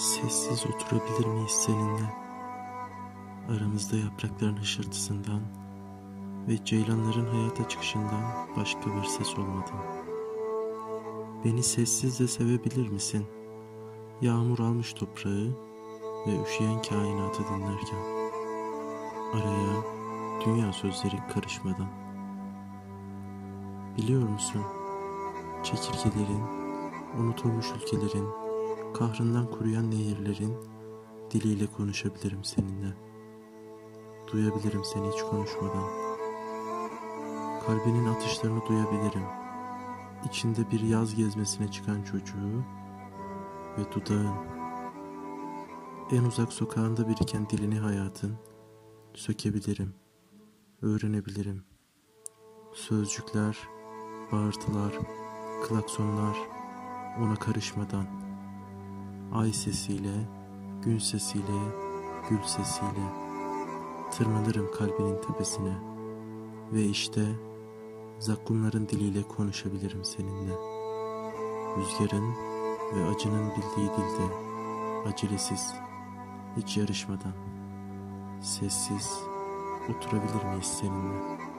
Sessiz oturabilir miyiz seninle? Aramızda yaprakların hışırtısından ve ceylanların hayata çıkışından başka bir ses olmadan. Beni sessizce sevebilir misin? Yağmur almış toprağı ve üşüyen kainatı dinlerken. Araya dünya sözleri karışmadan. Biliyor musun? Çekirgelerin, unutulmuş ülkelerin, kahrından kuruyan nehirlerin diliyle konuşabilirim seninle. Duyabilirim seni hiç konuşmadan. Kalbinin atışlarını duyabilirim. İçinde bir yaz gezmesine çıkan çocuğu ve dudağın. En uzak sokağında biriken dilini hayatın sökebilirim. Öğrenebilirim. Sözcükler, bağırtılar, klaksonlar ona karışmadan ay sesiyle, gün sesiyle, gül sesiyle tırmanırım kalbinin tepesine ve işte zakkumların diliyle konuşabilirim seninle. Rüzgarın ve acının bildiği dilde, acelesiz, hiç yarışmadan, sessiz oturabilir miyiz seninle?''